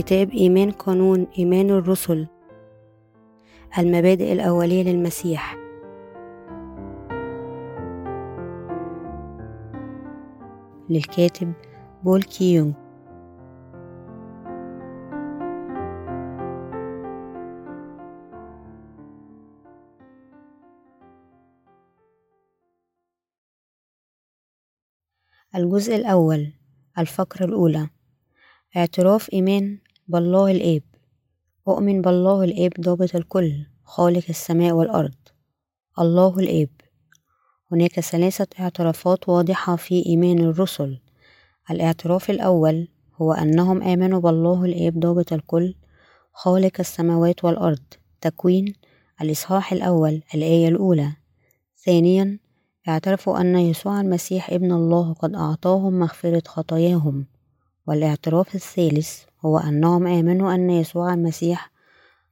كتاب إيمان قانون إيمان الرسل. المبادئ الأولية للمسيح. للكاتب بول كيونغ الجزء الأول الفقرة الأولى. اعتراف إيمان بالله الآب أؤمن بالله الآب ضابط الكل خالق السماء والأرض. الله الآب هناك ثلاثة اعترافات واضحة في إيمان الرسل. الاعتراف الأول هو أنهم آمنوا بالله الآب ضابط الكل خالق السماوات والأرض. تكوين الإصحاح الأول الآية الأولى. ثانيا اعترفوا أن يسوع المسيح ابن الله قد أعطاهم مغفرة خطاياهم. والاعتراف الثالث هو أنهم آمنوا أن يسوع المسيح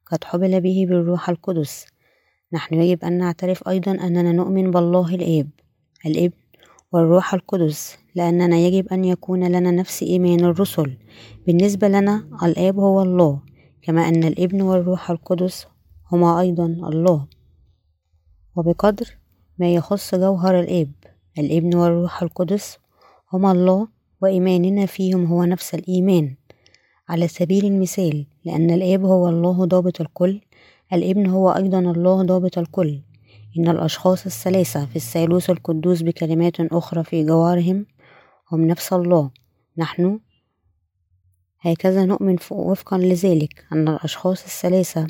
قد حبل به بالروح القدس. نحن يجب أن نعترف أيضا أننا نؤمن بالله الآب الابن والروح القدس لأننا يجب أن يكون لنا نفس إيمان الرسل. بالنسبة لنا الآب هو الله كما أن الإبن والروح القدس هما أيضا الله. وبقدر ما يخص جوهر الآب الإبن والروح القدس هما الله وإيماننا فيهم هو نفس الإيمان. على سبيل المثال لأن الآب هو الله ضابط الكل الابن هو أيضا الله ضابط الكل. إن الأشخاص الثلاثة في الثالوث القدوس بكلمات أخرى في جوارهم هم نفس الله. نحن هكذا نؤمن وفقا لذلك أن الأشخاص الثلاثة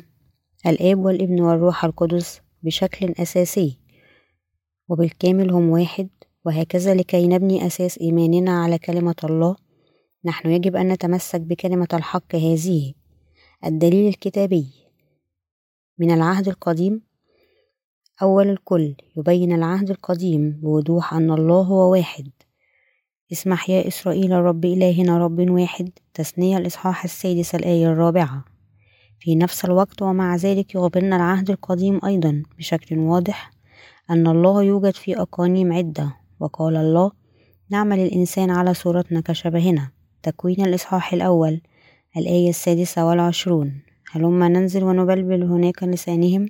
الآب والابن والروح القدس بشكل أساسي وبالكامل هم واحد وهكذا لكي نبني أساس إيماننا على كلمة الله نحن يجب أن نتمسك بكلمة الحق هذه الدليل الكتابي. من العهد القديم أول الكل يبين العهد القديم بوضوح أن الله هو واحد. اسمح يا إسرائيل رب إلهنا رب واحد تثنية الإصحاح السادس الآية الرابعة. في نفس الوقت ومع ذلك يخبرنا العهد القديم أيضا بشكل واضح أن الله يوجد في أقانيم عدة وقال الله نعمل الإنسان على صورتنا كشبهنا تكوين الإصحاح الأول الآية السادسة والعشرون. هلما ننزل ونبلبل هناك لسانهم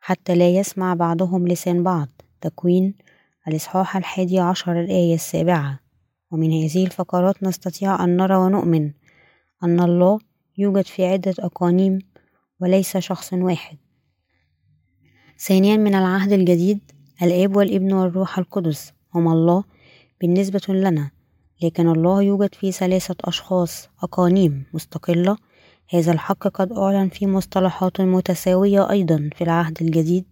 حتى لا يسمع بعضهم لسان بعض. تكوين الإصحاح الحادي عشر الآية السابعة. ومن هذه الفقرات نستطيع أن نرى ونؤمن أن الله يوجد في عدة أقانيم وليس شخص واحد. ثانيا من العهد الجديد الآب والابن والروح القدس. هما الله بالنسبة لنا. لكن الله يوجد في ثلاثة أشخاص أقانيم مستقلة. هذا الحق قد أعلن في مصطلحات متساوية أيضا في العهد الجديد.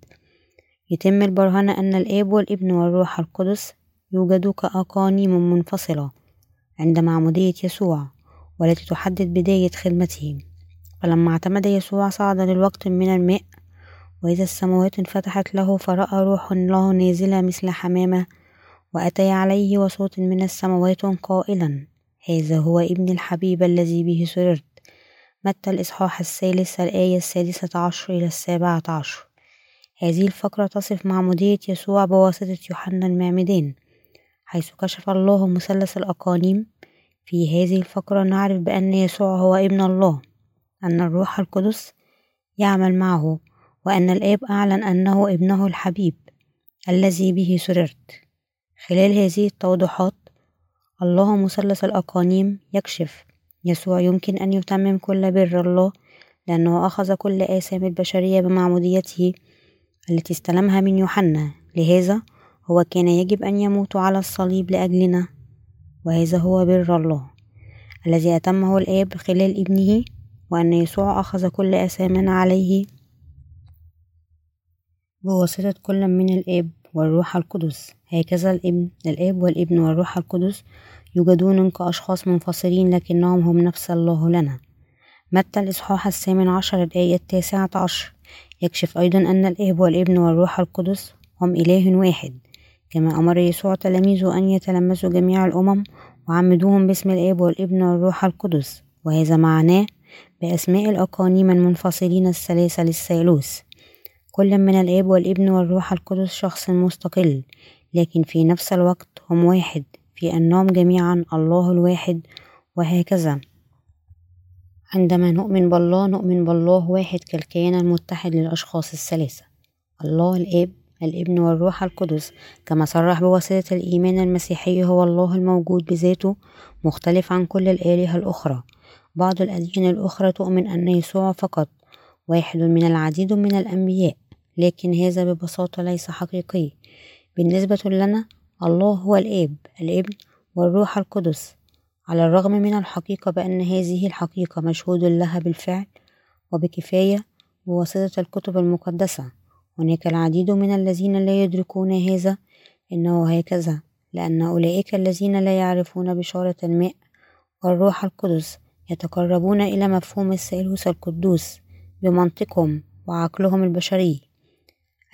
يتم البرهنة أن الآب والابن والروح القدس يوجدوا كأقانيم منفصلة عند معمودية يسوع والتي تحدد بداية خدمته فلما اعتمد يسوع صعد للوقت من الماء وإذا السماوات انفتحت له فرأى روح الله نازلة مثل حمامة وأتي عليه وصوت من السماوات قائلا هذا هو ابن الحبيب الذي به سررت. متى الإصحاح الثالث الآية السادسة عشر إلى السابعة عشر؟ هذه الفقرة تصف معمودية يسوع بواسطة يوحنا المعمدان حيث كشف الله مثلث الأقانيم. في هذه الفقرة نعرف بأن يسوع هو ابن الله أن الروح القدس يعمل معه وأن الآب أعلن أنه ابنه الحبيب الذي به سررت. خلال هذه التوضيحات الله مثلث الأقانيم يكشف. يسوع يمكن أن يتمم كل بر الله لأنه أخذ كل آثام البشرية بمعموديته التي استلمها من يوحنا. لهذا هو كان يجب أن يموت على الصليب لأجلنا وهذا هو بر الله الذي أتمه الآب خلال ابنه وأن يسوع أخذ كل آثامنا عليه. بواسطة كل من الآب والروح القدس. هكذا الإبن الآب والإبن والروح القدس يوجدون كأشخاص منفصلين لكنهم هم نفس الله لنا. متى الإصحاح الثامن عشر الآية التاسعة عشر؟ يكشف أيضا أن الآب والإبن والروح القدس هم إله واحد. كما أمر يسوع تلاميذه أن يتلمسوا جميع الأمم وعمدوهم باسم الآب والإبن والروح القدس وهذا معناه بأسماء الأقانيم المنفصلين الثلاثة للثالوث. كل من الآب والابن والروح القدس شخص مستقل لكن في نفس الوقت هم واحد في أنهم جميعا الله الواحد وهكذا. عندما نؤمن بالله نؤمن بالله واحد كالكيان المتحد للأشخاص الثلاثة الله الآب الابن والروح القدس. كما صرح بواسطة الإيمان المسيحي هو الله الموجود بذاته مختلف عن كل الآلهة الأخرى. بعض الأديان الأخرى تؤمن أن يسوع فقط واحد من العديد من الأنبياء. لكن هذا ببساطة ليس حقيقي. بالنسبة لنا الله هو الآب الابن والروح القدس. على الرغم من الحقيقة بأن هذه الحقيقة مشهود لها بالفعل وبكفاية بواسطة الكتب المقدسة هناك العديد من الذين لا يدركون هذا إنه هكذا لأن أولئك الذين لا يعرفون بشارة الماء والروح القدس يتقربون إلى مفهوم الثالوث القدوس بمنطقهم وعقلهم البشري.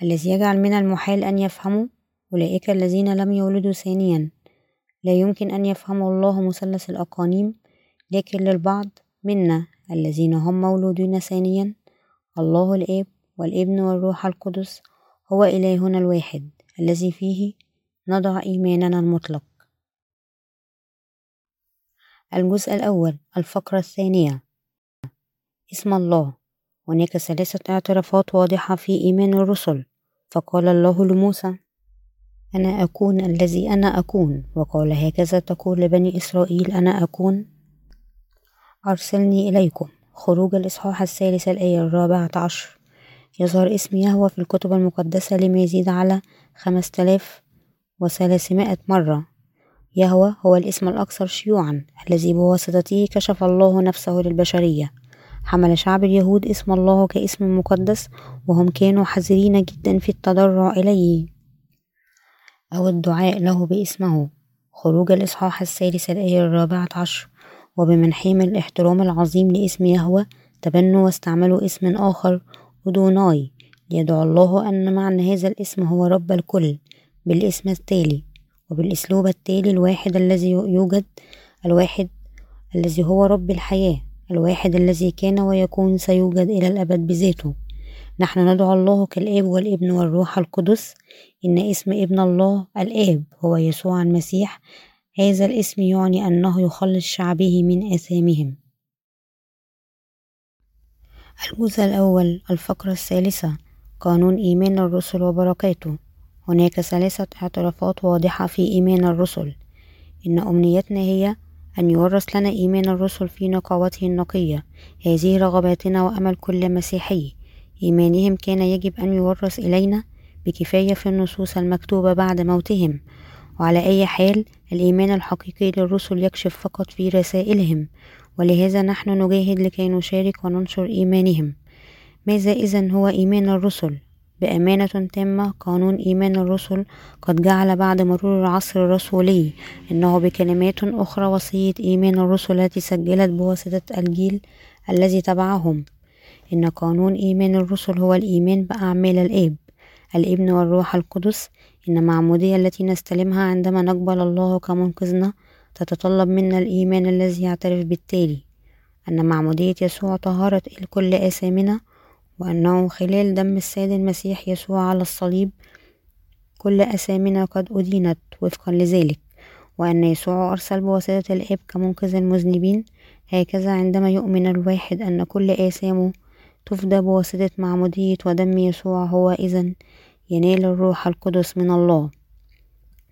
الذي يجعل من المحال أن يفهموا أولئك الذين لم يولدوا ثانيا. لا يمكن أن يفهموا الله مثلث الأقانيم لكن للبعض منا الذين هم مولودين ثانيا الله الآب والابن والروح القدس هو إلهنا الواحد الذي فيه نضع إيماننا المطلق. الجزء الأول الفقرة الثانية. اسم الله. هناك ثلاثة اعترافات واضحة في إيمان الرسل. فقال الله لموسى أنا أكون الذي أنا أكون. وقال هكذا تقول لبني إسرائيل أنا أكون. أرسلني إليكم. خروج الإصحاح الثالث الآية الرابعة عشر. يظهر اسم يهوه في الكتب المقدسة لما يزيد على خمسة آلاف وثلاثمائة مرة. يهوه هو الاسم الأكثر شيوعا الذي بواسطته كشف الله نفسه للبشرية. حمل شعب اليهود اسم الله كاسم مقدس وهم كانوا حذرين جدا في التضرع إليه. أو الدعاء له باسمه. خروج الإصحاح الثالث الآية الرابعة عشر. وبمنحهم الاحترام العظيم لاسم يهوه تبنوا واستعملوا اسم آخر أدوناي. ليدعو الله أن معنى هذا الاسم هو رب الكل بالاسم التالي. وبالأسلوب التالي الواحد الذي يوجد الواحد الذي هو رب الحياة. الواحد الذي كان ويكون سيوجد إلى الأبد بذاته. نحن ندعو الله كالآب والابن والروح القدس. إن اسم ابن الله الآب هو يسوع المسيح. هذا الاسم يعني أنه يخلص شعبه من آثامهم. الجزء الأول الفقرة الثالثة قانون إيمان الرسل وبركاته. هناك ثلاثة اعترافات واضحة في إيمان الرسل. إن أمنيتنا هي أن يورث لنا إيمان الرسل في نقاوته النقية. هذه رغباتنا وأمل كل مسيحي. إيمانهم كان يجب أن يورث إلينا بكفاية في النصوص المكتوبة بعد موتهم. وعلى أي حال الإيمان الحقيقي للرسل يكشف فقط في رسائلهم. ولهذا نحن نجاهد لكي نشارك وننشر إيمانهم. ماذا إذا هو إيمان الرسل؟ بأمانة تامة قانون إيمان الرسل. قد جعل بعد مرور العصر الرسولي إنه بكلمات أخرى وصية إيمان الرسل التي سجلت بواسطة الجيل الذي تبعهم. إن قانون إيمان الرسل هو الإيمان بأعمال الآب الإبن والروح القدس. إن المعمودية التي نستلمها عندما نقبل الله كمنقذنا تتطلب منا الإيمان الذي يعترف بالتالي. أن معمودية يسوع طهارة الكل آثامنا وأنه خلال دم السيد المسيح يسوع على الصليب كل أثامنا قد أدينت وفقا لذلك وأن يسوع أرسل بواسطة الآب كمنقذ المذنبين. هكذا عندما يؤمن الواحد أن كل آثامه تفدى بواسطة معمودية ودم يسوع هو إذا ينال الروح القدس من الله.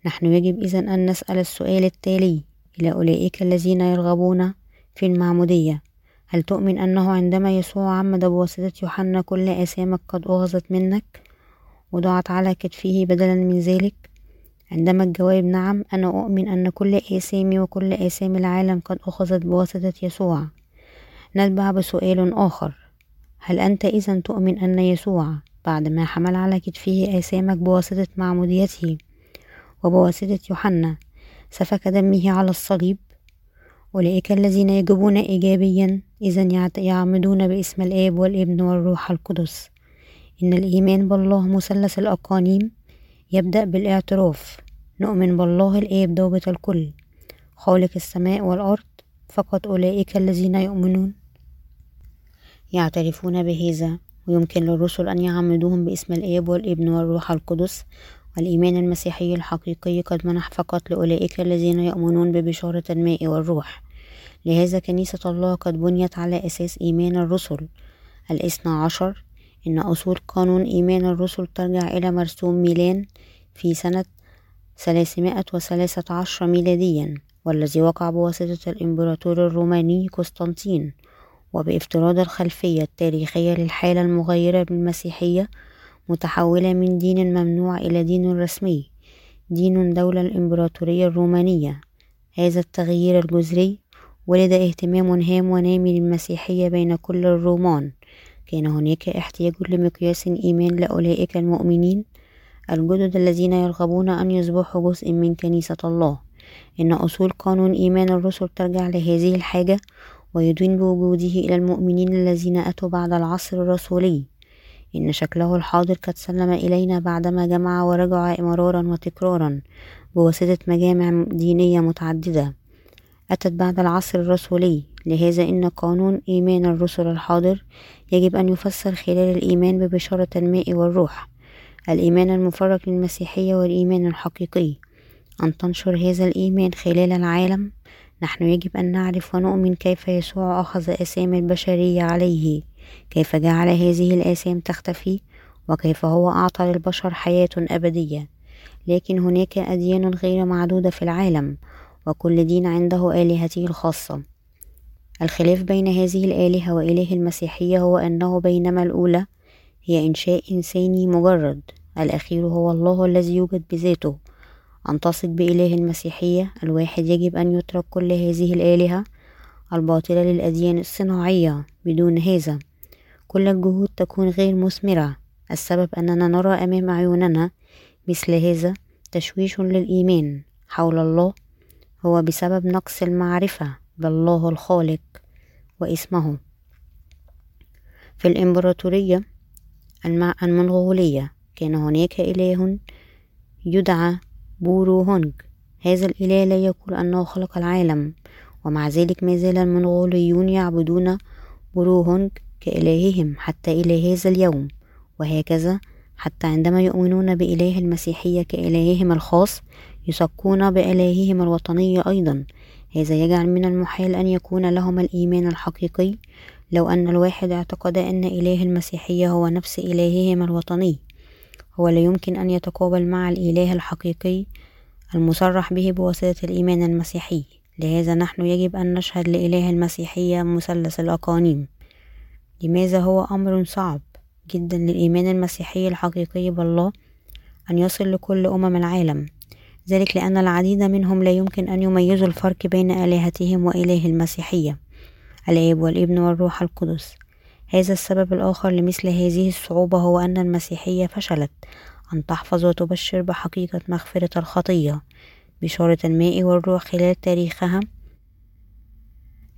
نحن يجب إذا أن نسأل السؤال التالي إلى أولئك الذين يرغبون في المعمودية. هل تؤمن أنه عندما يسوع عمد بواسطة يوحنا كل آثامك قد أخذت منك وضعت على كتفه بدلا من ذلك؟ عندما الجواب نعم أنا أؤمن أن كل آثامي وكل آثام العالم قد أخذت بواسطة يسوع. نتبع بسؤال آخر. هل أنت إذا تؤمن أن يسوع بعدما حمل على كتفه آثامك بواسطة معموديته وبواسطة يوحنا سفك دمه على الصليب؟ أولئك الذين يجيبون إيجابيا إذا يعمدون باسم الآب والابن والروح القدس. إن الإيمان بالله مثلث الأقانيم. يبدأ بالإعتراف. نؤمن بالله الآب ضابط الكل. خالق السماء والأرض. فقط أولئك الذين يؤمنون. يعترفون بهذا. ويمكن للرسل أن يعمدوهم باسم الآب والابن والروح القدس. والإيمان المسيحي الحقيقي قد منح فقط لأولئك الذين يؤمنون ببشارة الماء والروح. لهذا كنيسة الله قد بنيت على أساس إيمان الرسل. الاثنى عشر إن أصول قانون إيمان الرسل ترجع إلى مرسوم ميلان في سنة ثلاثمائة وثلاثة عشر ميلاديا والذي وقع بواسطة الإمبراطور الروماني قسطنطين. وبافتراض الخلفية التاريخية للحالة المغيرة بالمسيحية متحولة من دين ممنوع إلى دين رسمي دين دولة الإمبراطورية الرومانية. هذا التغيير الجذري ولد اهتمام هام ونامي للمسيحية بين كل الرومان. كان هناك احتياج لمقياس إيمان لأولئك المؤمنين الجدد الذين يرغبون أن يصبحوا جزء من كنيسة الله. إن أصول قانون إيمان الرسل ترجع لهذه الحاجة ويدين بوجوده إلى المؤمنين الذين أتوا بعد العصر الرسولي. إن شكله الحاضر قد سلم إلينا بعدما جمع ورجع مرارا وتكرارا بواسطة مجامع دينية متعددة. أتت بعد العصر الرسولي. لهذا إن قانون إيمان الرسل الحاضر يجب أن يفسر خلال الإيمان ببشارة الماء والروح. الإيمان المفرق للمسيحية والإيمان الحقيقي. أن تنشر هذا الإيمان خلال العالم. نحن يجب أن نعرف ونؤمن كيف يسوع أخذ آثام البشرية عليه. كيف جعل هذه الآثام تختفي؟ وكيف هو أعطى للبشر حياة أبدية؟ لكن هناك أديان غير معدودة في العالم وكل دين عنده آلهته الخاصة. الخلاف بين هذه الآلهة وإله المسيحية هو أنه بينما الأولى هي إنشاء إنساني مجرد الأخير هو الله الذي يوجد بذاته. أن تثق بإله المسيحية الواحد يجب أن يترك كل هذه الآلهة الباطلة للأديان الصناعية بدون هذا. كل الجهود تكون غير مثمرة. السبب أننا نرى أمام عيوننا مثل هذا تشويش للإيمان. حول الله هو بسبب نقص المعرفة بالله الخالق واسمه. في الإمبراطورية المنغولية كان هناك إله يدعى بورو هونج هذا الإله لا يقول أنه خلق العالم ومع ذلك ما زال المنغوليون يعبدون بورو هونج كإلههم حتى إلى هذا اليوم وهكذا حتى عندما يؤمنون بإله المسيحية كإلههم الخاص يسقون بإلههم الوطني أيضا. هذا يجعل من المحال أن يكون لهم الإيمان الحقيقي. لو أن الواحد اعتقد أن إله المسيحية هو نفس إلههم الوطني هو لا يمكن أن يتقابل مع الإله الحقيقي المصرح به بواسطة الإيمان المسيحي. لهذا نحن يجب أن نشهد لإله المسيحية مثلث الأقانيم. لماذا هو أمر صعب جدا للإيمان المسيحي الحقيقي بالله أن يصل لكل أمم العالم؟ ذلك لأن العديد منهم لا يمكن أن يميزوا الفرق بين آلهتهم وإله المسيحية الآب والابن والروح القدس. هذا السبب الآخر لمثل هذه الصعوبة هو أن المسيحية فشلت أن تحفظ وتبشر بحقيقة مغفرة الخطية بشارة الماء والروح خلال تاريخها.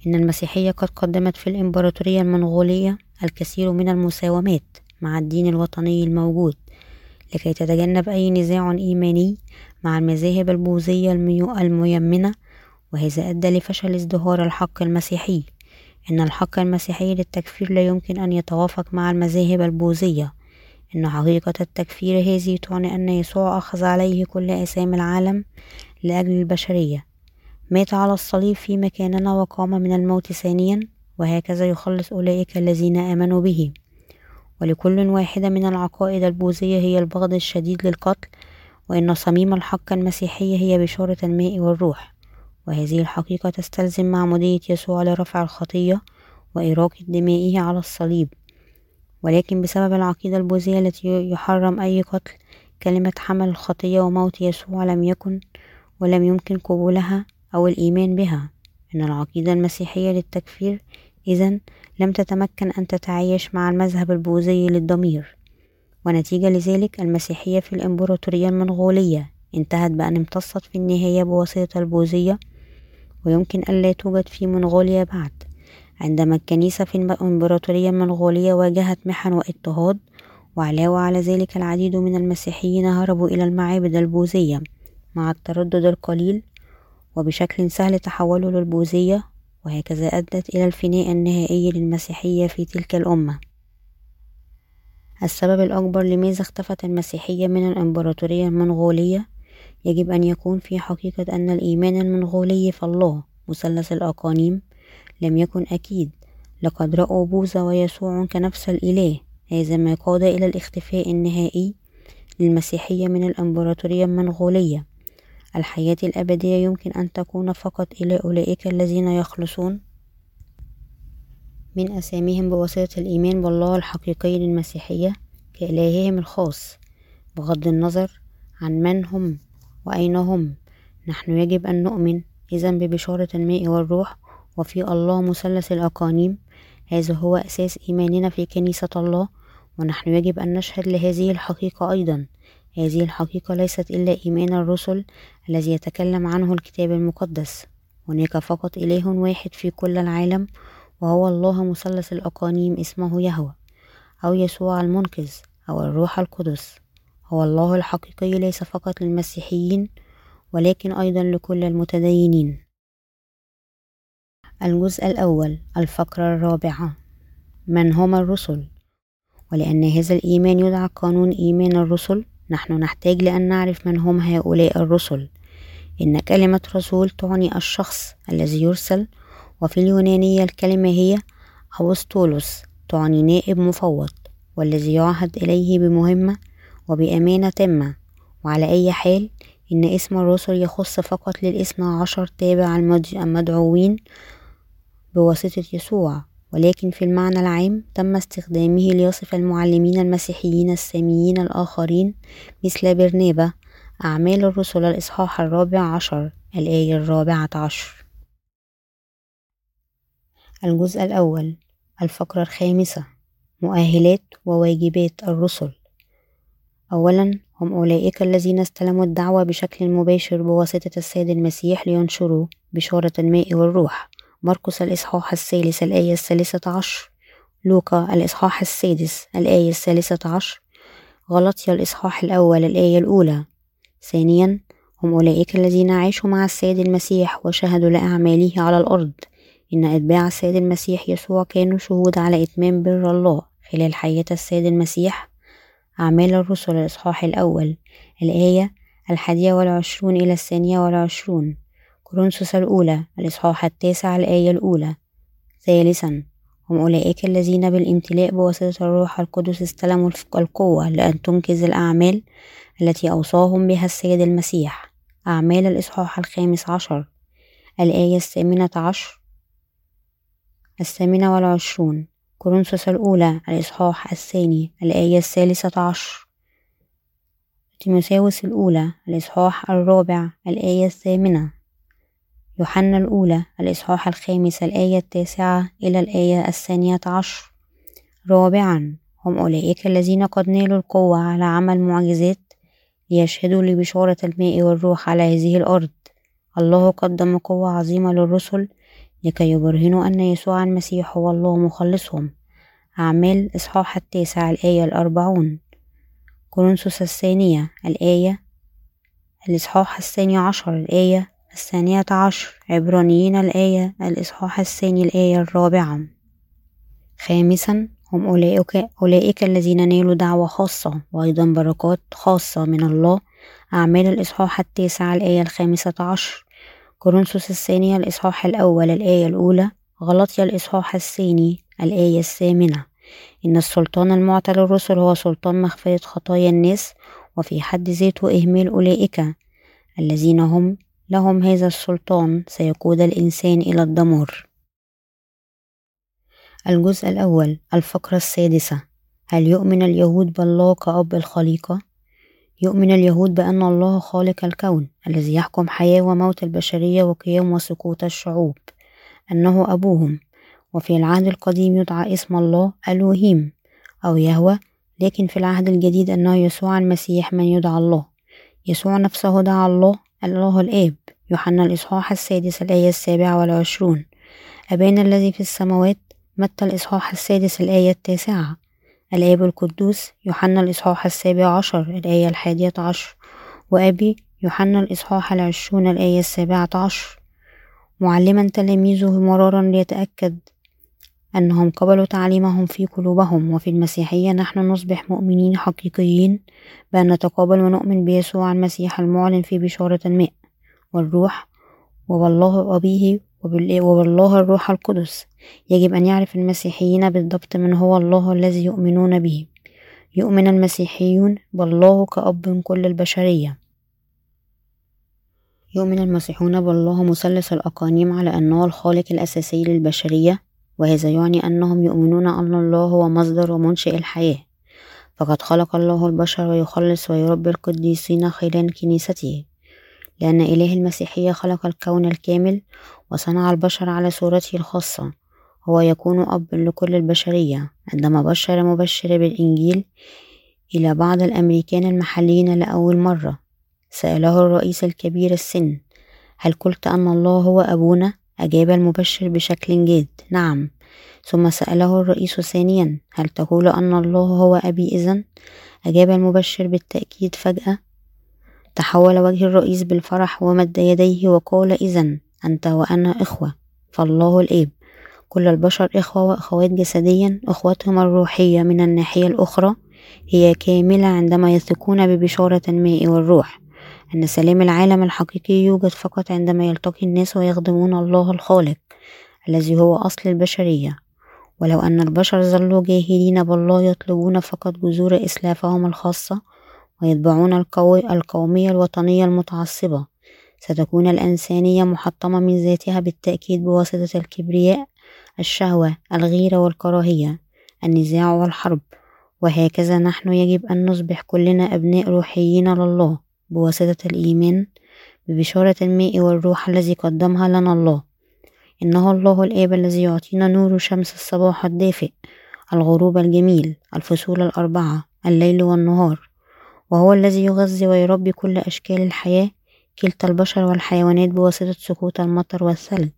إن المسيحية قد قدمت في الإمبراطورية المنغولية الكثير من المساومات مع الدين الوطني الموجود لكي تتجنب أي نزاع إيماني مع المذاهب البوذية الميمنة وهذا أدى لفشل ازدهار الحق المسيحي. إن الحق المسيحي للتكفير لا يمكن أن يتوافق مع المذاهب البوذية. إن حقيقة التكفير هذه تعني أن يسوع أخذ عليه كل آثام العالم لأجل البشرية. مات على الصليب في مكاننا وقام من الموت ثانيا وهكذا يخلص أولئك الذين آمنوا به. ولكل واحدة من العقائد البوذية هي البغض الشديد للقتل وإن صميم الحق المسيحية هي بشارة الماء والروح. وهذه الحقيقة تستلزم معمودية يسوع لرفع الخطية وإراقة دمائه على الصليب. ولكن بسبب العقيدة البوذية التي يحرم أي قتل كلمة حمل الخطية وموت يسوع لم يكن ولم يمكن قبولها أو الإيمان بها. إن العقيدة المسيحية للتكفير إذا لم تتمكن أن تتعايش مع المذهب البوذي للضمير. ونتيجة لذلك المسيحية في الإمبراطورية المنغولية انتهت بأن امتصت في النهاية بواسطة البوذية ويمكن ألا توجد في منغوليا بعد. عندما الكنيسة في الإمبراطورية المنغولية واجهت محن واضطهاد وعلاوة على ذلك العديد من المسيحيين هربوا إلى المعابد البوذية مع التردد القليل وبشكل سهل تحولوا للبوذية وهكذا أدت إلى الفناء النهائي للمسيحية في تلك الأمة. السبب الأكبر لماذا اختفت المسيحية من الإمبراطورية المنغولية؟ يجب أن يكون في حقيقة أن الإيمان المنغولي في الله مثلث الأقانيم لم يكن أكيد. لقد رأوا بوذا ويسوع كنفس الإله هذا ما قاد إلى الاختفاء النهائي للمسيحية من الإمبراطورية المنغولية. الحياة الأبدية يمكن أن تكون فقط إلى أولئك الذين يخلصون؟ من أساميهم بواسطة الإيمان بالله الحقيقي للمسيحية كإلههم الخاص بغض النظر عن من هم وأين هم نحن يجب أن نؤمن إذا ببشارة الماء والروح وفي الله مثلث الأقانيم هذا هو أساس إيماننا في كنيسة الله ونحن يجب أن نشهد لهذه الحقيقة أيضا. هذه الحقيقة ليست إلا إيمان الرسل الذي يتكلم عنه الكتاب المقدس. هناك فقط إله واحد في كل العالم وهو الله مثلث الأقانيم اسمه يهوى أو يسوع المنقذ أو الروح القدس. هو الله الحقيقي ليس فقط للمسيحيين ولكن أيضا لكل المتدينين. الجزء الأول الفقرة الرابعة. من هم الرسل؟ ولأن هذا الإيمان يدعى قانون إيمان الرسل نحن نحتاج لأن نعرف من هم هؤلاء الرسل. إن كلمة رسول تعني الشخص الذي يرسل وفي اليونانية الكلمة هي أوسطولوس تعني نائب مفوض والذي يعهد إليه بمهمة وبأمانة تامة. وعلى أي حال إن اسم الرسل يخص فقط للإثنى عشر تابع المدعوين بواسطة يسوع. ولكن في المعنى العام تم استخدامه ليصف المعلمين المسيحيين الساميين الآخرين مثل برنابا أعمال الرسل الإصحاح الرابع عشر الآية الرابعة عشر. الجزء الأول الفقرة الخامسة مؤهلات وواجبات الرسل. أولا هم أولئك الذين استلموا الدعوة بشكل مباشر بواسطة السيد المسيح لينشروا بشارة الماء والروح. مرقس الإصحاح الثالث الآية الثالثة عشر. لوقا الإصحاح السادس الآية الثالثة عشر. غلطيا الإصحاح الأول الآية الأولى. ثانيا هم أولئك الذين عاشوا مع السيد المسيح وشهدوا لأعماله على الأرض. إن أتباع السيد المسيح يسوع كانوا شهود على إتمام بر الله خلال حياة السيد المسيح. أعمال الرسل الإصحاح الأول. الآية الحادية والعشرون إلى الثانية والعشرون. كورنثوس الأولى الإصحاح التاسع الآية الأولى. ثالثا هم أولئك الذين بالامتلاء بواسطة الروح القدس استلموا القوة لأن تنكز الأعمال التي أوصاهم بها السيد المسيح. أعمال الإصحاح الخامس عشر. الآية الثامنة عشر. الثامنة والعشرون. كورنثوس الأولى الإصحاح الثاني الآية الثالثة عشر. تيموثاوس الأولى الإصحاح الرابع الآية الثامنة. يوحنا الأولى الإصحاح الخامس الآية التاسعة إلى الآية الثانية عشر. رابعا هم أولئك الذين قد نالوا القوة على عمل معجزات ليشهدوا لبشارة الماء والروح على هذه الأرض. الله قدم قوة عظيمة للرسل لكي يبرهنوا أن يسوع المسيح هو الله مخلصهم. أعمال إصحاح التاسع الآية الأربعون. كورنثوس الثانية الآية الإصحاح الثاني عشر الآية الثانية عشر عبرانيين الآية الإصحاح الثاني الآية الرابعة. خامسا هم أولئك, أولئك الذين نالوا دعوة خاصة وأيضا بركات خاصة من الله. أعمال الإصحاح التاسع الآية الخامسة عشر. كورنثوس الثانية الإصحاح الأول الآية الأولى. غلطيا الإصحاح الثاني الآية الثامنة. إن السلطان المعطى للرسل هو سلطان مغفرة خطايا الناس وفي حد ذاته إهمال أولئك الذين هم لهم هذا السلطان سيقود الإنسان إلى الدمار. الجزء الأول الفقرة السادسة. هل يؤمن اليهود بالله كأب الخليقة؟ يؤمن اليهود بأن الله خالق الكون الذي يحكم حياة وموت البشرية وقيام وسقوط الشعوب. أنه أبوهم. وفي العهد القديم يدعى اسم الله ألوهيم أو يهوى لكن في العهد الجديد أنه يسوع المسيح من يدعى الله. يسوع نفسه دعا الله الله الآب يوحنا الإصحاح السادس الآية السابعة والعشرون. أبانا الذي في السماوات متى الإصحاح السادس الآية التاسعة؟ الآب القدوس يوحنا الإصحاح السابع عشر الآية الحادية عشر. وأبي يوحنا الإصحاح العشرون الآية السابعة عشر. معلما تلاميذه مرارا ليتأكد أنهم قبلوا تعليمهم في قلوبهم وفي المسيحية نحن نصبح مؤمنين حقيقيين بأن نتقابل ونؤمن بيسوع المسيح المعلن في بشارة الماء والروح وبالله أبيه وبالله الروح القدس. يجب أن يعرف المسيحيين بالضبط من هو الله الذي يؤمنون به. يؤمن المسيحيون بالله كأب كل البشرية. يؤمن المسيحون بالله مثلث الأقانيم على أنه الخالق الأساسي للبشرية. وهذا يعني أنهم يؤمنون أن الله هو مصدر ومنشئ الحياة. فقد خلق الله البشر ويخلص ويربي القديسين خلال كنيسته. لأن إله المسيحية خلق الكون الكامل وصنع البشر على صورته الخاصة. هو يكون أب لكل البشرية. عندما بشر مبشر بالإنجيل إلى بعض الأمريكان المحليين لأول مرة سأله الرئيس الكبير السن هل قلت أن الله هو أبونا؟ أجاب المبشر بشكل جاد نعم. ثم سأله الرئيس ثانيا هل تقول أن الله هو أبي إذن؟ أجاب المبشر بالتأكيد فجأة تحول وجه الرئيس بالفرح ومد يديه وقال إذا أنت وأنا إخوة فالله الآب. كل البشر إخوة وأخوات جسديا أخوتهم الروحية من الناحية الأخرى هي كاملة عندما يثقون ببشارة الماء والروح. أن سلام العالم الحقيقي يوجد فقط عندما يلتقي الناس ويخدمون الله الخالق الذي هو أصل البشرية. ولو أن البشر ظلوا جاهلين بالله يطلبون فقط جذور إسلافهم الخاصة ويتبعون القومية الوطنية المتعصبة ستكون الإنسانية محطمة من ذاتها بالتأكيد بواسطة الكبرياء الشهوة الغيرة والكراهية النزاع والحرب. وهكذا نحن يجب أن نصبح كلنا أبناء روحيين لله. بواسطة الإيمان ببشارة الماء والروح الذي قدمها لنا الله. إنه الله الآب الذي يعطينا نور شمس الصباح الدافئ الغروب الجميل الفصول الأربعة الليل والنهار. وهو الذي يغذي ويربي كل أشكال الحياة كلتا البشر والحيوانات بواسطة سقوط المطر والثلج.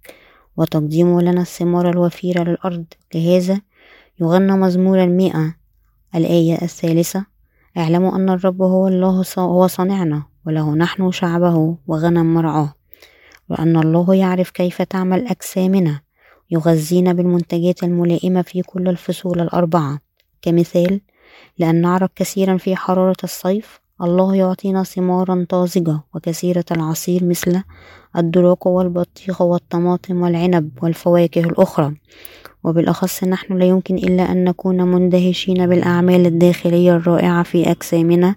وتقديمه لنا الثمار الوفيرة للأرض لهذا يغنى مزمور المئة الآية الثالثة. اعلموا أن الرب هو الله هو صانعنا وله نحن شعبه وغنم مرعاه وأن الله يعرف كيف تعمل أجسامنا يغذينا بالمنتجات الملائمة في كل الفصول الأربعة. كمثال لأن نعرف كثيرا في حرارة الصيف الله يعطينا ثمارا طازجة وكثيرة العصير مثل الدراك والبطيخ والطماطم والعنب والفواكه الأخرى. وبالأخص نحن لا يمكن إلا أن نكون مندهشين بالأعمال الداخلية الرائعة في أجسامنا.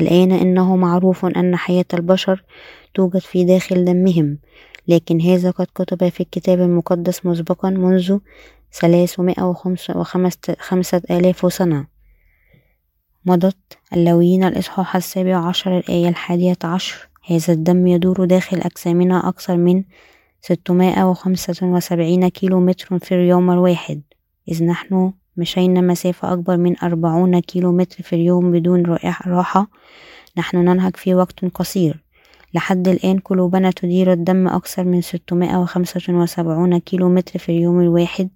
الآن إنه معروف أن حياة البشر توجد في داخل دمهم لكن هذا قد كتب في الكتاب المقدس مسبقا منذ ثلاثمائة وخمسة آلاف سنة. مضت اللويين الإصحاح السابع عشر الآية الحادية عشر. هذا الدم يدور داخل أجسامنا أكثر من ستمائة وخمسة وسبعين كيلو متر في اليوم الواحد. إذ نحن مشينا مسافة أكبر من أربعون كيلو متر في اليوم بدون راحة. نحن ننهك في وقت قصير. لحد الآن قلوبنا تدير الدم أكثر من ستمائة وخمسة وسبعون كيلو متر في اليوم الواحد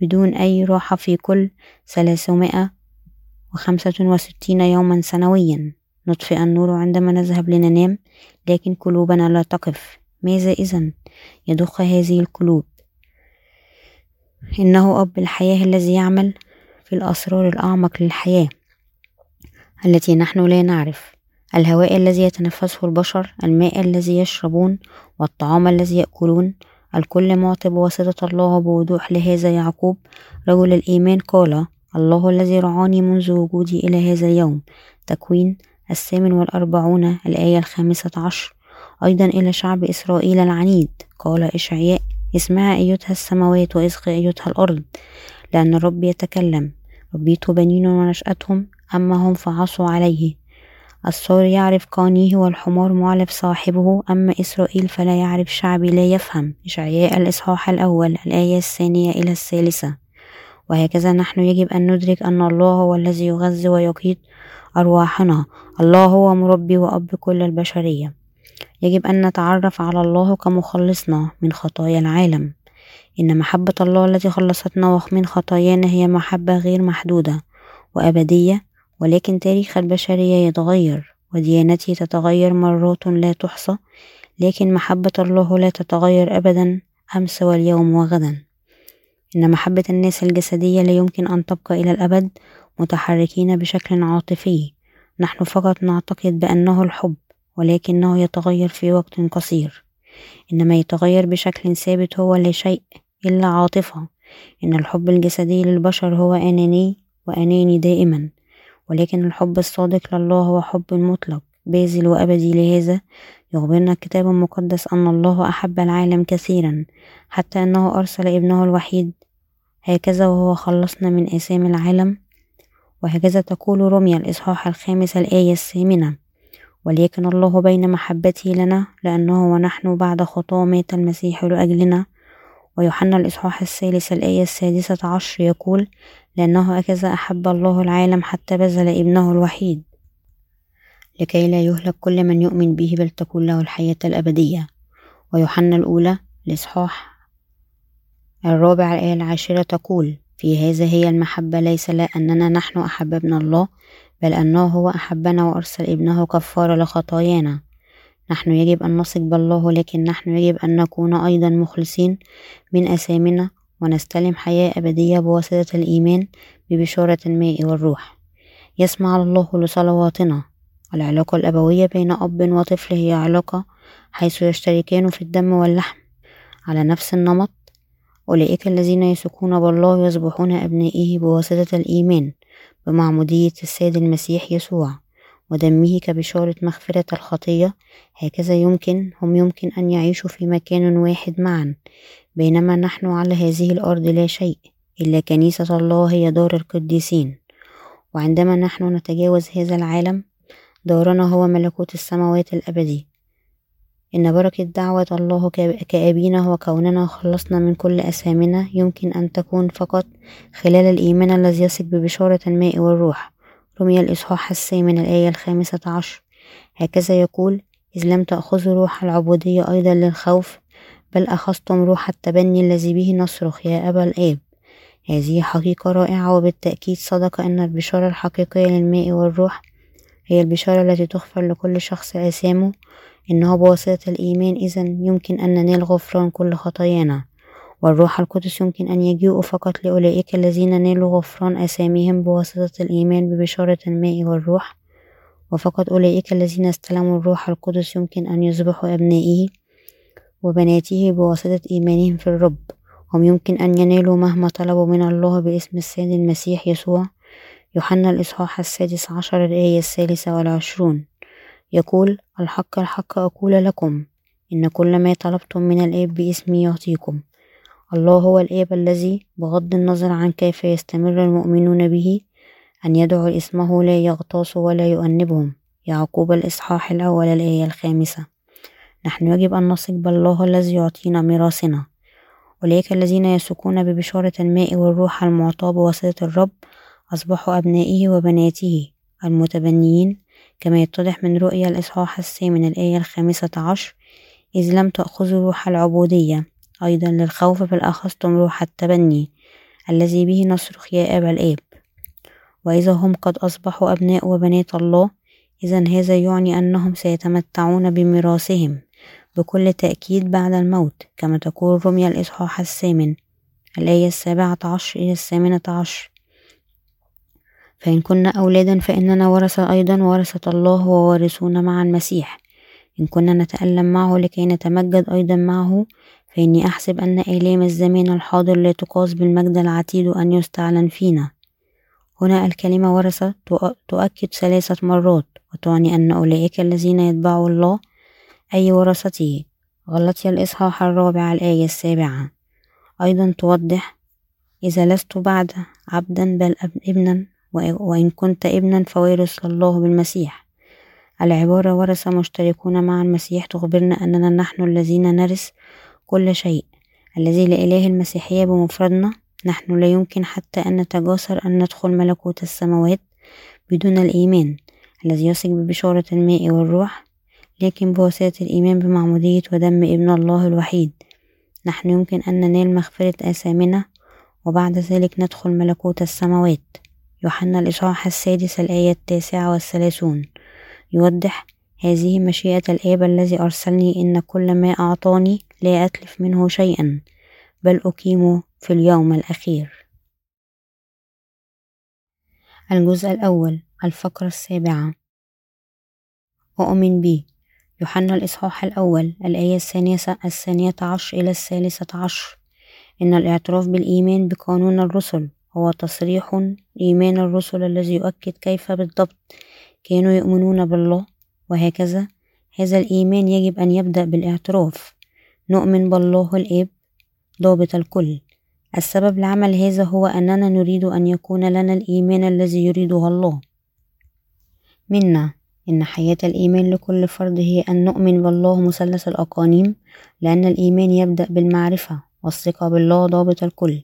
بدون أي راحة في كل ثلاثمائة وخمسة وستين يوما سنويا. نطفئ النور عندما نذهب لننام لكن قلوبنا لا تقف. ماذا إذا يضخ هذه القلوب. إنه أب الحياة الذي يعمل في الأسرار الأعمق للحياة التي نحن لا نعرف. الهواء الذي يتنفسه البشر الماء الذي يشربون والطعام الذي يأكلون. الكل معطي بواسطة الله بوضوح لهذا يعقوب. رجل الإيمان قال الله الذي رعاني منذ وجودي إلى هذا اليوم تكوين الثامن والأربعون الآية الخامسة عشر. أيضا إلى شعب إسرائيل العنيد. قال إشعياء اسمع أيتها السماوات وإصغي أيتها الأرض لأن الرب يتكلم. ربيت بنين ونشأتهم أما هم فعصوا عليه؟ الثور يعرف قانيه والحمار معلف صاحبه أما إسرائيل فلا يعرف شعبي لا يفهم. إشعياء الإصحاح الأول الآية الثانية إلى الثالثة. وهكذا نحن يجب أن ندرك أن الله هو الذي يغذي ويقيد أرواحنا. الله هو مربي وأب كل البشرية. يجب أن نتعرف على الله كمخلصنا من خطايا العالم. إن محبة الله التي خلصتنا من خطايانا هي محبة غير محدودة وأبدية ولكن تاريخ البشرية يتغير وديانتي تتغير مرات لا تحصى لكن محبة الله لا تتغير أبدا أمس واليوم وغدا. إن محبة الناس الجسدية لا يمكن أن تبقى إلى الأبد متحركين بشكل عاطفي. نحن فقط نعتقد بأنه الحب ولكنه يتغير في وقت قصير. إنما يتغير بشكل ثابت هو لا شيء إلا عاطفة. إن الحب الجسدي للبشر هو أناني وأناني دائما ولكن الحب الصادق لله هو حب مطلق باذل وأبدي. لهذا يخبرنا الكتاب المقدس أن الله أحب العالم كثيرا حتى أنه أرسل ابنه الوحيد. هكذا وهو خلصنا من آثام العالم وهكذا تقول رمية الإصحاح الخامس الآية الثامنة. وليكن الله بين محبته لنا لأنه ونحن بعد خطاه مات المسيح لأجلنا. ويوحنا الإصحاح الثالث الآية السادسة عشر يقول لأنه هكذا أحب الله العالم حتى بذل ابنه الوحيد. لكي لا يهلك كل من يؤمن به بل تكون له الحياة الأبدية. ويوحنا الأولى الإصحاح الرابع الآية العاشرة تقول في هذا هي المحبة ليس لا أننا نحن أحببنا الله بل أنه هو أحبنا وأرسل ابنه كفارة لخطايانا. نحن يجب أن نثق بالله لكن نحن يجب أن نكون أيضا مخلصين من أثامنا ونستلم حياة أبدية بواسطة الإيمان ببشارة الماء والروح. يسمع الله لصلواتنا. العلاقة الأبوية بين أب وطفل هي علاقة حيث يشتركان في الدم واللحم. على نفس النمط أولئك الذين يثقون بالله يصبحون أبنائه بواسطة الإيمان. بمعمودية السيد المسيح يسوع ودمه كبشارة مغفرة الخطية هكذا يمكن هم يمكن أن يعيشوا في مكان واحد معا بينما نحن على هذه الأرض لا شيء إلا كنيسة الله هي دار القديسين. وعندما نحن نتجاوز هذا العالم دارنا هو ملكوت السماوات الأبدي. إن بركة دعوة الله كأبينا وكوننا خلصنا من كل أثامنا يمكن أن تكون فقط خلال الإيمان الذي يثق ببشارة الماء والروح. رمي الإصحاح الثامن الآية الخامسة عشر. هكذا يقول إذ لم تأخذوا روح العبودية أيضا للخوف بل أخذتم روح التبني الذي به نصرخ يا أبا الآب. هذه حقيقة رائعة وبالتأكيد صدق أن البشارة الحقيقية للماء والروح هي البشارة التي تغفر لكل شخص آثامه. إنه بواسطة الإيمان إذا يمكن أن ننال غفران كل خطايانا. والروح القدس يمكن أن يجيء فقط لأولئك الذين نالوا غفران أساميهم بواسطة الإيمان ببشارة الماء والروح. وفقط أولئك الذين استلموا الروح القدس يمكن أن يصبحوا أبنائه وبناته بواسطة إيمانهم في الرب. هم يمكن أن ينالوا مهما طلبوا من الله باسم السيد المسيح يسوع. يوحنا الإصحاح السادس عشر الآية الثالثة والعشرون. يقول الحق الحق أقول لكم إن كل ما طلبتم من الآب باسمي يعطيكم. الله هو الآب الذي بغض النظر عن كيف يستمر المؤمنون به أن يدعو اسمه لا يغتاص ولا يؤنبهم. يعقوب الإصحاح الأول الآية الخامسة. نحن يجب أن نثق بالله الذي يعطينا ميراثنا. أولئك الذين يثقون ببشارة الماء والروح المعطاة بواسطة الرب أصبحوا أبنائه وبناته. المتبنيين كما يتضح من رؤيا الإصحاح الثامن الآية الخامسة عشر إذ لم تأخذوا روح العبودية. أيضا للخوف بل أخذتم روح التبني الذي به نصرخ يا أبا الآب. وإذا هم قد أصبحوا أبناء وبنات الله إذا هذا يعني أنهم سيتمتعون بميراثهم بكل تأكيد بعد الموت كما تقول رمي الإصحاح الثامن الآية السابعة عشر إلى الثامنة عشر. فإن كنا أولادا فإننا ورثة أيضا ورثة الله ووارثون مع المسيح. إن كنا نتألم معه لكي نتمجد أيضا معه فإني أحسب أن آلام الزمان الحاضر لا تقاس بالمجد العتيد أن يستعلن فينا. هنا الكلمة ورثة تؤكد ثلاثة مرات وتعني أن أولئك الذين يتبعوا الله أي ورثته. غلطي الإصحاح الرابع الآية السابعة. أيضا توضح إذا لست بعد عبدا بل ابنا وإن كنت ابنا فوارث الله بالمسيح. العبارة ورث مشتركون مع المسيح تخبرنا أننا نحن الذين نرث كل شيء. الذي لإله المسيحية بمفردنا نحن لا يمكن حتى أن نتجاسر أن ندخل ملكوت السماوات بدون الإيمان الذي يثق ببشارة الماء والروح لكن بواسطة الإيمان بمعمودية ودم ابن الله الوحيد. نحن يمكن أن ننال مغفرة آثامنا وبعد ذلك ندخل ملكوت السماوات. يوحنا الإصحاح السادس الآية التاسعة والثلاثون. يوضح هذه مشيئة الآب الذي أرسلني إن كل ما أعطاني لا أتلف منه شيئا بل أقيمه في اليوم الأخير. الجزء الأول الفقرة السابعة. أؤمن بي. يوحنا الإصحاح الأول الآية الثانية الثانية عشر إلى الثالثة عشر. إن الاعتراف بالإيمان بقانون الرسل. هو تصريح إيمان الرسل الذي يؤكد كيف بالضبط كانوا يؤمنون بالله وهكذا هذا الإيمان يجب أن يبدأ بالإعتراف. نؤمن بالله الآب ضابط الكل. السبب لعمل هذا هو أننا نريد أن يكون لنا الإيمان الذي يريده الله. منا إن حياة الإيمان لكل فرد هي أن نؤمن بالله مثلث الأقانيم لأن الإيمان يبدأ بالمعرفة والثقة بالله ضابط الكل.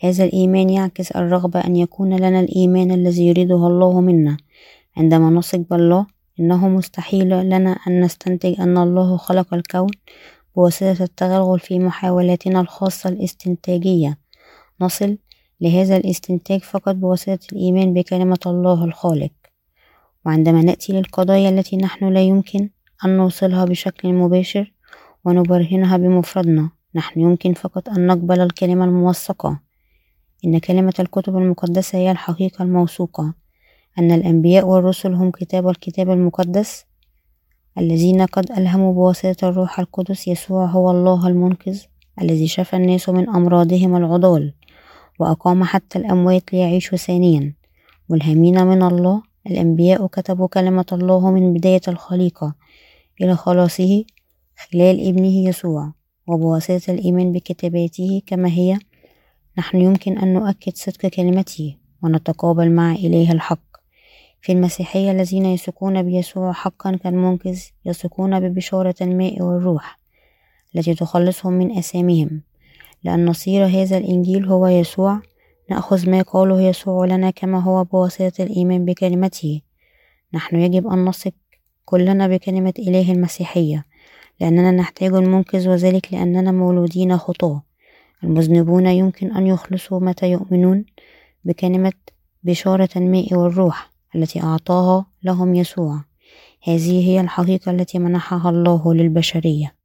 هذا الإيمان يعكس الرغبة أن يكون لنا الإيمان الذي يريده الله منا. عندما نثق بالله إنه مستحيل لنا أن نستنتج أن الله خلق الكون بواسطة التغلغل في محاولاتنا الخاصة الاستنتاجية. نصل لهذا الاستنتاج فقط بواسطة الإيمان بكلمة الله الخالق. وعندما نأتي للقضايا التي نحن لا يمكن أن نوصلها بشكل مباشر ونبرهنها بمفردنا نحن يمكن فقط أن نقبل الكلمة الموثقة. إن كلمة الكتب المقدسة هي الحقيقة الموثوقة. أن الأنبياء والرسل هم كتاب الكتاب المقدس الذين قد ألهموا بواسطة الروح القدس. يسوع هو الله المنقذ الذي شفى الناس من أمراضهم العضال وأقام حتى الأموات ليعيشوا ثانيا. ملهمين من الله الأنبياء كتبوا كلمة الله من بداية الخليقة إلى خلاصه خلال ابنه يسوع وبواسطة الإيمان بكتاباته كما هي نحن يمكن أن نؤكد صدق كلمته ونتقابل مع إله الحق. في المسيحية الذين يثقون بيسوع حقا كالمنقذ يثقون ببشارة الماء والروح التي تخلصهم من أثامهم لأن نصير هذا الإنجيل هو يسوع نأخذ ما قاله يسوع لنا كما هو بواسطة الإيمان بكلمته. نحن يجب أن نثق كلنا بكلمة إله المسيحية لأننا نحتاج المنقذ وذلك لأننا مولودين خطاة. المذنبون يمكن أن يخلصوا متى يؤمنون بكلمة بشارة الماء والروح التي أعطاها لهم يسوع. هذه هي الحقيقة التي منحها الله للبشرية.